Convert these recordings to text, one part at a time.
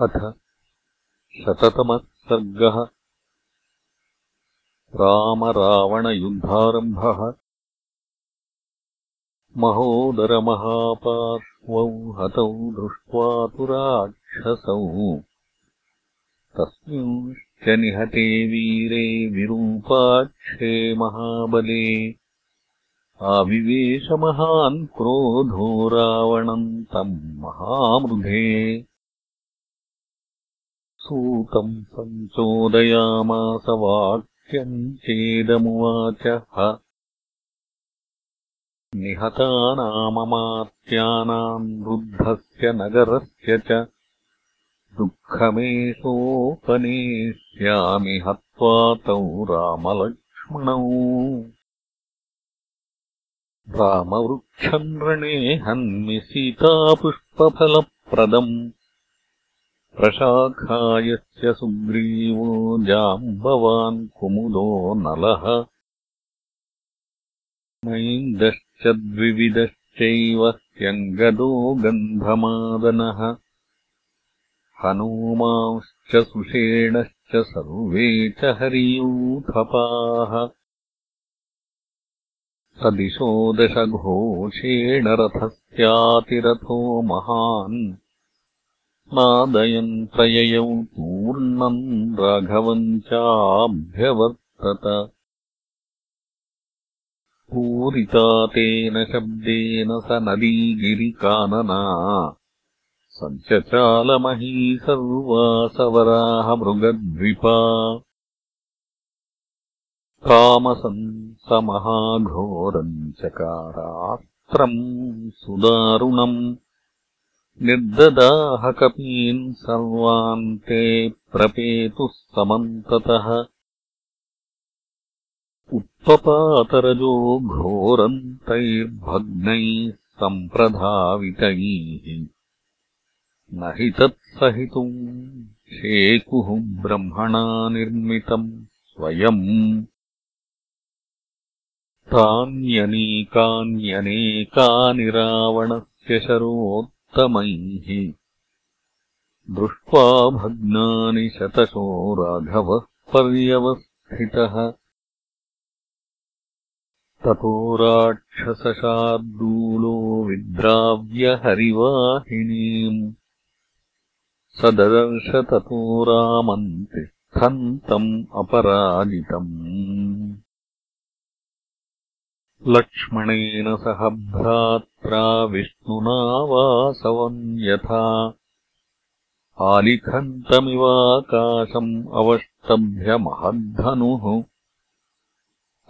अथ शततमः सर्गः। रामरावणयुद्धारम्भः। महोदरमहापार्श्वौ हतौ दृष्ट्वा तु राक्षसौ। तस्मिंश्च निहते वीरे विरूपाक्षे महाबले। आविवेशमहान् क्रोधो रावणम् तम् महामृधे सूतम् सञ्चोदयामास वाक्यम् चेदमुवाचः निहतानाममात्यानाम् वृद्धस्य नगरस्य च। दुःखमेषोपनेष्यामि हत्वा तौ रामलक्ष्मणौ। रामवृक्षम् रणे हन्मि सीतापुष्पफलप्रदम् प्रशाखायस्य सुग्रीवो जाम्बवान् कुमुदो नलः। मैन्दश्च द्विविदश्चैव ह्यङ्गदो गन्धमादनः। हनूमांश्च सुषेणश्च सर्वे च हरियूथपाः। सदिशो दशघोषेण रथस्यातिरथो महान् नादयन् प्रययौ पूर्णम् राघवम् चाभ्यवर्तत। पूरिता तेन शब्देन स नदीगिरिकानना। सञ्चचालमही सर्वासवराः मृगद्विपा। तामसम् स महाघोरम् चकारास्त्रम् सुदारुणम् निर्ददाहकपीन् सर्वान् ते प्रपेतुः समन्ततः। उत्पपातरजो घोरन्तैर्भग्नैः सम्प्रधावितैः। न हि तत्सहितुम् शेकुः ब्रह्मणा निर्मितम् स्वयम्। तान्यनेकान्यनेकानि रावणस्य शरोत् दृष्ट्वा भग्नानि शतशो राघवः पर्यवस्थितः। ततो राक्षसशार्दूलो विद्राव्यहरिवाहिनीम् स ददर्श ततो रामम् तिष्ठन्तम् अपराजितम्। लक्ष्मणेन सह विष्णुना वासवम् यथा। आलिखन्तमिवाकाशम् अवष्टभ्यमहद्धनुः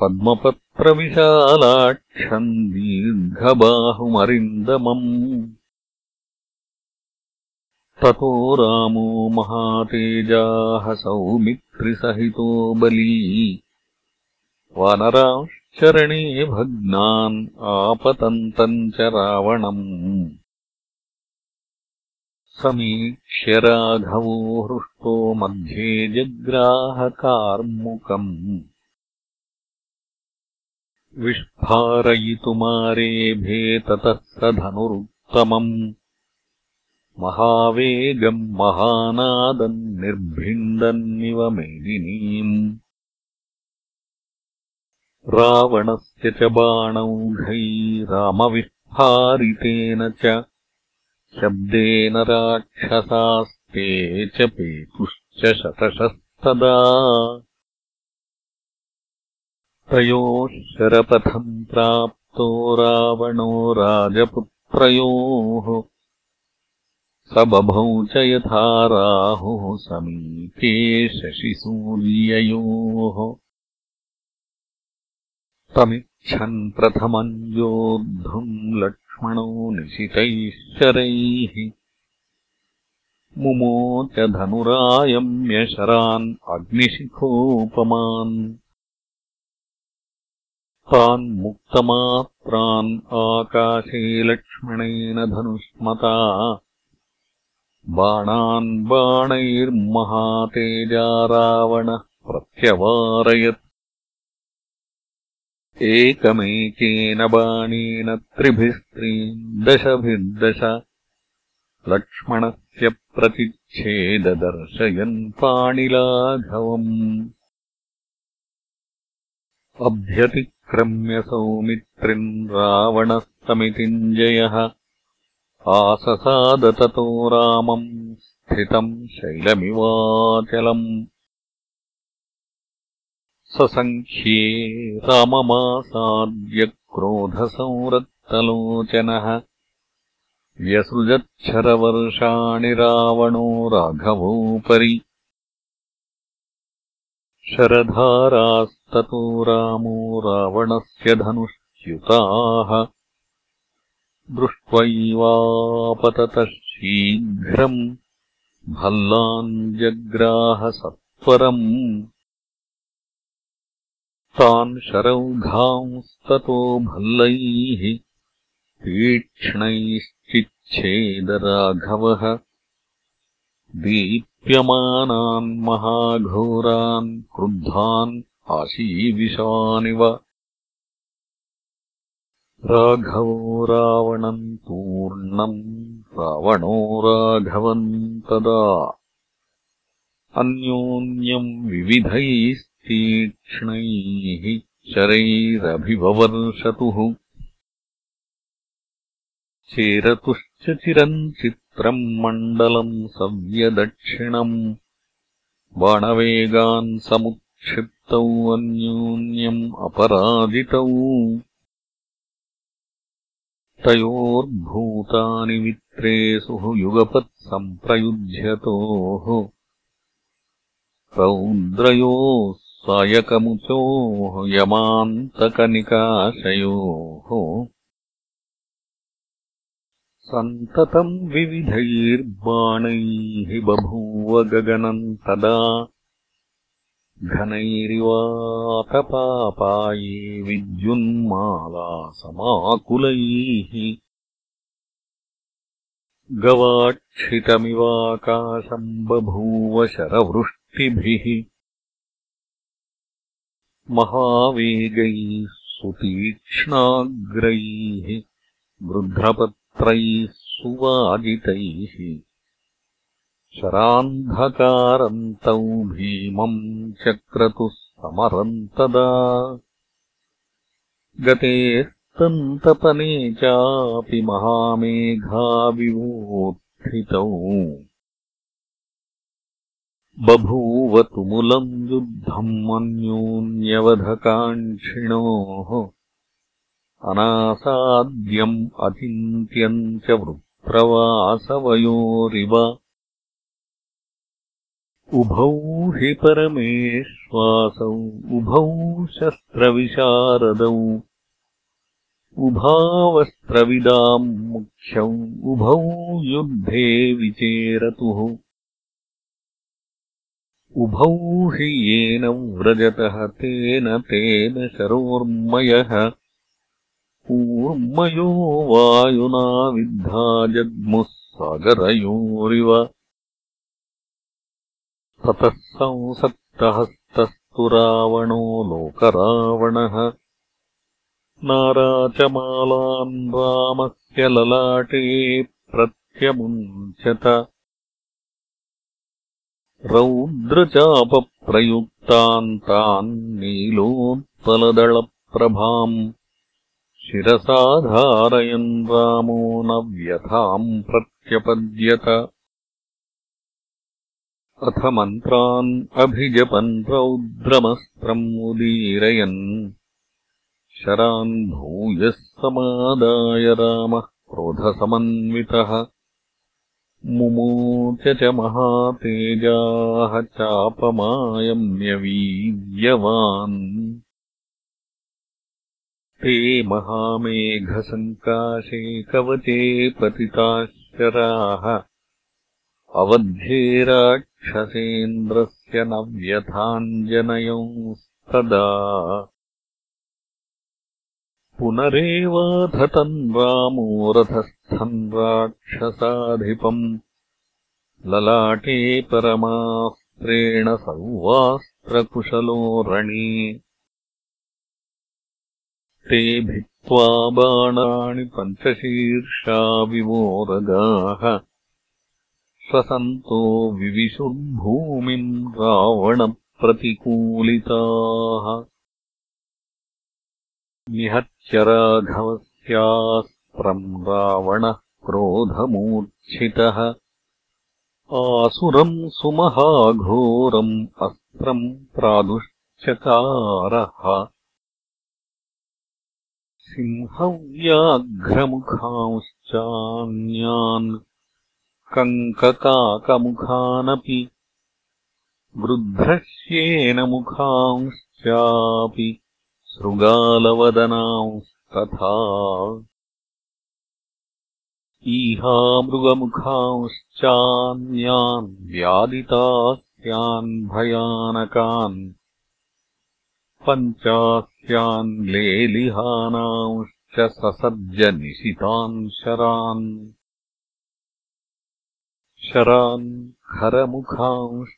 पद्मपत्रविशालाक्षम् दीर्घबाहुमरिन्दमम्। ततो रामो महातेजाः सौमित्रिसहितो बली। वानरांश्च चरणे भग्नान् आपतन्तम् च रावणम्। समीक्ष्य राघवो हृष्टो मध्ये जग्राहकार्मुकम्। विस्फारयितुमारेभे ततः स धनुरुत्तमम् महावेगम् महानादम् निर्भिन्दन्निव मेदिनीम् रावणस्य च बाणौघै रामविस्फारितेन च शब्देन राक्षसास्ते च पेतुश्च शतशस्तदा। तयोः शरपथम् प्राप्तो रावणो राजपुत्रयोः। स बभौ च यथा राहुः समीपे शशिसूर्ययोः तमिच्छन् प्रथमम् योद्धुम् लक्ष्मणो निशितैः शरैः मुमोच धनुरायम्यशरान् अग्निशिखोपमान् तान् मुक्तमात्रान् आकाशे लक्ष्मणेन धनुष्मता बाणान् बाणैर्महातेजा रावणः प्रत्यवारयत् एकमेकेन बाणेन त्रिभिस्त्रीम् दशभिर्दश। लक्ष्मणस्य प्रतिच्छेददर्शयन् पाणिलाघवम्। अभ्यतिक्रम्य सौमित्रिम् रावणस्तमितिञ्जयः आससादततो रामम् स्थितम् शैलमिवाचलम् ससङ्ख्ये राममासाद्यक्रोधसंरक्तलोचनः व्यसृजच्छरवर्षाणि रावणो राघवोपरि शरधारास्ततो रामो रावणस्य धनुश्च्युताः दृष्ट्वैवापततः शीघ्रम् भल्लान् जग्राहसत्वरम् तान् शरौघांस्ततो भल्लैः तीक्ष्णैश्चिच्छेदराघवः दीप्यमानान् महाघोरान् क्रुद्धान् आशीविशानिव राघवो रावणम् तूर्णम् रावणो राघवम् तदा अन्योन्यम् विविधैस्तीक्ष्णैः शरैरभिववर्षतुः चेरतुश्च चिरम् चित्रम् मण्डलम् सव्यदक्षिणम् बाणवेगान् समुत्क्षिप्तौ अन्योन्यम् अपराजितौ। तयोर्भूतानि वित्रेसुः युगपत्सम्प्रयुध्यतोः रौद्रयोः सायकमुचोः यमान्तकनिकाशयोः सन्ततम् विविधैर्बाणैः बभूव गगनम् तदा घनैरिवातपापाये विद्युन्मालासमाकुलैः गवाक्षितमिवाकाशम् बभूव शरवृष्टिभिः महावेगैः सुतीक्ष्णाग्रैः वृद्धपत् त्रैः सुवाजितैः शरान्धकारन्तौ भीमम् चक्रतुः समरम् तदा गतेस्तन्तपने चापि महामेघाविवोत्थितौ बभूव तुमुलम् युद्धम् अन्योन्यवधकाङ्क्षिणोः अनासाद्यम् अचिन्त्यम् च वृत्रवासवयोरिव उभौ हि परमेश्वासौ उभौ शस्त्रविशारदौ उभावस्त्रविदाम् मुख्यौ उभौ युद्धे विचेरतुः उभौ हि येन व्रजतः तेन तेन शरोर्मयः। कूर्मयो वायुना विद्धा जग्मुः सागरयोरिव। ततः संसक्तहस्तस्तु रावणो लोकरावणः। नाराचमालान् रामस्य ललाटे प्रत्यमुञ्चत रौद्रचापप्रयुक्तान् तान् नीलोत्पलदळप्रभाम् शिरसाधारयन् रामो न व्यथाम् प्रत्यपद्यत। अथ मन्त्रान् अभिजपन् रौद्रमस्त्रम् उदीरयन्। शरान् भूयः समादाय रामः क्रोधसमन्वितः मुमोच च महातेजाः चापमायम्यवीर्यवान्। ते महामेघसङ्काशे कवचे पतिताश्चराः। अवध्ये राक्षसेन्द्रस्य न व्यथाञ्जनयंस्तदा पुनरेवाधतन् रामो रथस्थम् राक्षसाधिपम्। ललाटे परमास्त्रेण सर्वास्त्रकुशलो रणे। ते भित्त्वा बाणानि पञ्चशीर्षा विवोरगाः श्वसन्तो विविशुर्भूमिम् रावणप्रतिकूलिताः निहत्य राघवस्यास्त्रम् रावणः क्रोधमूर्च्छितः। आसुरम् सुमहाघोरम् अस्त्रम् प्रादुश्चकारः। सिंहव्याघ्रमुखांश्चान्यान् कङ्ककाकमुखानपि गृध्रश्येनमुखांश्चापि शृगालवदनांस्तथा ईहामृगमुखांश्चान्यान् व्यादितास्यान् भयानकान् पञ्चास्यान् लेलिहानांश्च ससर्जनिशितान् शरान् शरान् खरमुखांश्चान्यान्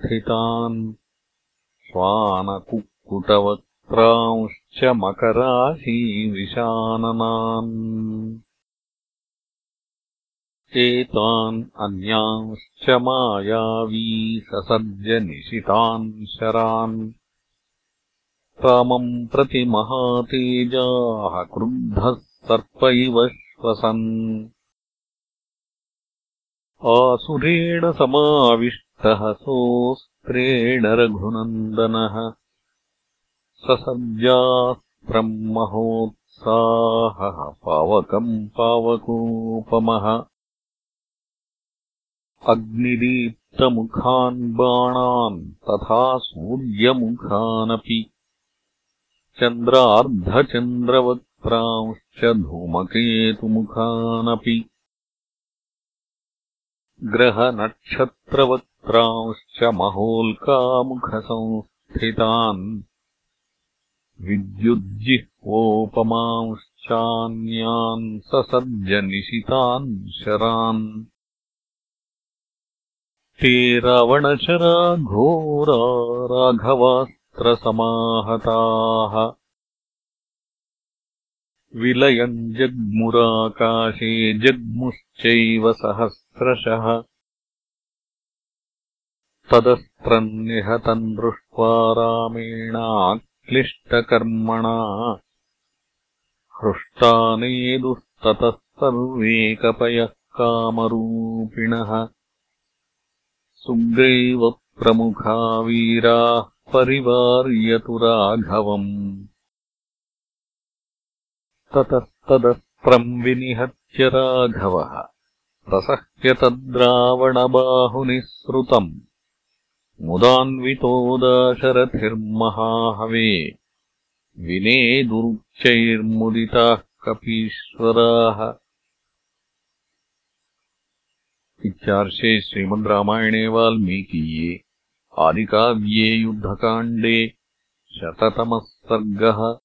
वराहमुखसंस्थितान् श्वानकुक्कुटवक्त्रांश्च मकराशीविषाननान् एतान् अन्यांश्च मायावी ससर्जनिशितान् शरान्। रामम् प्रति महातेजाः क्रुद्धः सर्प इव श्वसन्। आसुरेण समाविष्टः सोऽस्त्रेण रघुनन्दनः ससर्जास्त्रम् महोत्साहः पावकम् पावकोपमः। अग्निदीप्तमुखान् बाणान् तथा सूर्यमुखानपि चन्द्रार्धचन्द्रवत् ंश्च धूमकेतुमुखानपि ग्रहनक्षत्रवक्त्रांश्च महोल्कामुखसंस्थितान्। विद्युज्जिह्वोपमांश्चान्यान् ससर्जनिशितान् शरान्। ते रावणशरा घोरा राघवास्त्रसमाहताः। विलयम् जग्मुराकाशे जग्मुश्चैव सहस्रशः तदस्त्रम् निहतम् दृष्ट्वा रामेणाक्लिष्टकर्मणा। हृष्टानेदुस्ततः सर्वे कपयः कामरूपिणः। सुग्रीवप्रमुखा वीराः परिवार्यतु राघवम्। ततस्तदस्त्रम् विनिहत्य राघवः प्रसह्यतद्रावणबाहुनिःसृतम् मुदान्वितोदाशरथिर्महाहवे विनेदुरुच्चैर्मुदिताः कपीश्वराः। इत्यार्षे श्रीमद् रामायणे वाल्मीकीये आदिकाव्ये युद्धकाण्डे शततमः सर्गः